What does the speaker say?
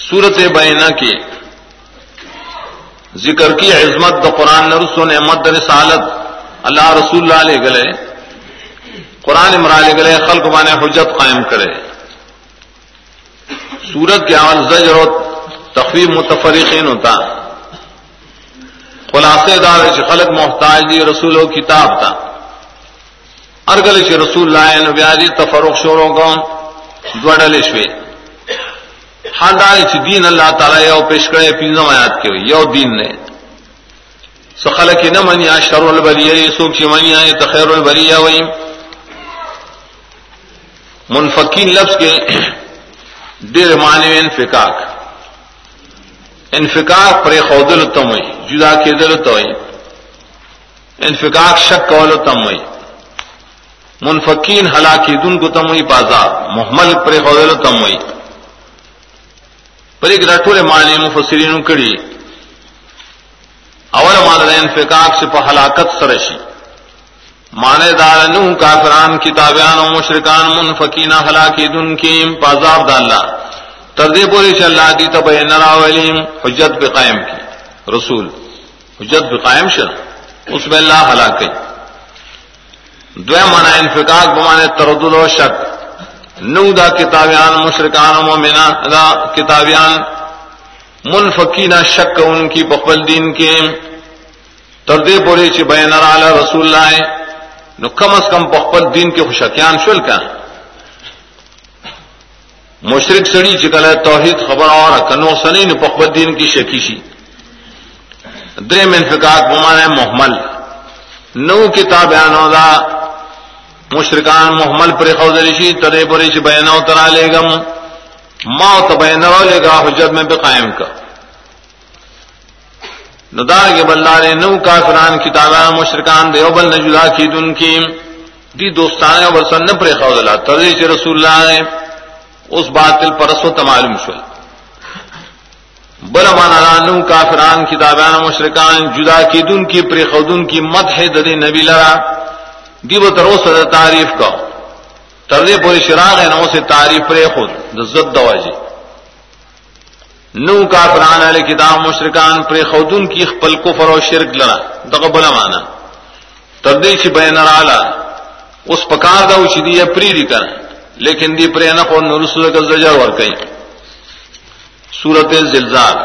صورت بینا کی ذکر کی عظمت د قرآن نرس و نعمت دا رسالت اللہ رسول اللہ علیہ گلے، قرآن عمران گلے، خلق بانے حجت قائم کرے۔ سورت کے عمل زجر و تخویب متفرقین ہوتا۔ خلاصے دار خلق محتاج دی رسول و کتاب تھا ارگل رسول اللہ نبیاجی تفرق شوروں کو دوڑلے شوے ہاں ڈال چ دین اللہ تعالی یو پیش کرے، پینزم آیات کے یو دین نے۔ سخل کی نہ منیا شر البریہ سوک چ منیا تخیر البریہ وئی منفقین لفظ کے ڈیر معنی انفکاک انفکاک پر خودل تم جدا کے دل تو انفکاک شک قول تم منفقین ہلاکی دن کو تم ہوئی، بازار، محمل پر خودل تم پر ایک رٹور معنی مفسرین کڑی اول مان انفکاک سے پہ ہلاکت سرشی مانے دار نو کافران، کتابیان و مشرکان منفقین ہلاکی دن کی پازاب ڈاللہ تردے پوری سے اللہ دی تب نرا ولیم حجت پہ قائم کی رسول، حجت پہ قائم شر اس میں اللہ ہلاک دو مانا انفقاق بمانے تردد و شک. نو دا کتابیان، مشرکان و مومنا دا کتابیان منفقین شک ان کی بقبل دین کے۔ تردے پوری سے بے نرا رسول اللہ نو کم از کم بقبل دین کے خوشکیان شل کا مشرق سڑی چکل توحید خبر اور کنو سنی پخبت دین کی شکیشی درم انفقاق بمان محمل۔ نو کتاب دا مشرکان محمل پر خوزرشی ترے پریش بینو ترا لے گم۔ موت بین لے گا، حجت میں بھی قائم کا ندار کے بلدار نو کافران کی کتابان مشرکان دیوبل نجلا کی دن کی۔ دی دوستانے برسن پر خوزلا ترے رسول اللہ نے اس باطل پرس و تمالم شل۔ بل مانا نو کافران کی کتابان مشرکان جدا کی دن کی، پر خودن کی مت ہے ددی نبی لرا۔ دی وہ ترو سد تعریف کا تردے پوری شراغ ہے نو سے تعریف پر خود زد دواجی نو کافران علیہ کتاب مشرکان پر خودن کی خپل کفر و شرک لرا دغه دقبل مانا تردے چی بین رالا اس پکار دا اچھی دی پری دی کریں لیکن دی پرینا کو نرسل کا زجر ور کئی سورت زلزال.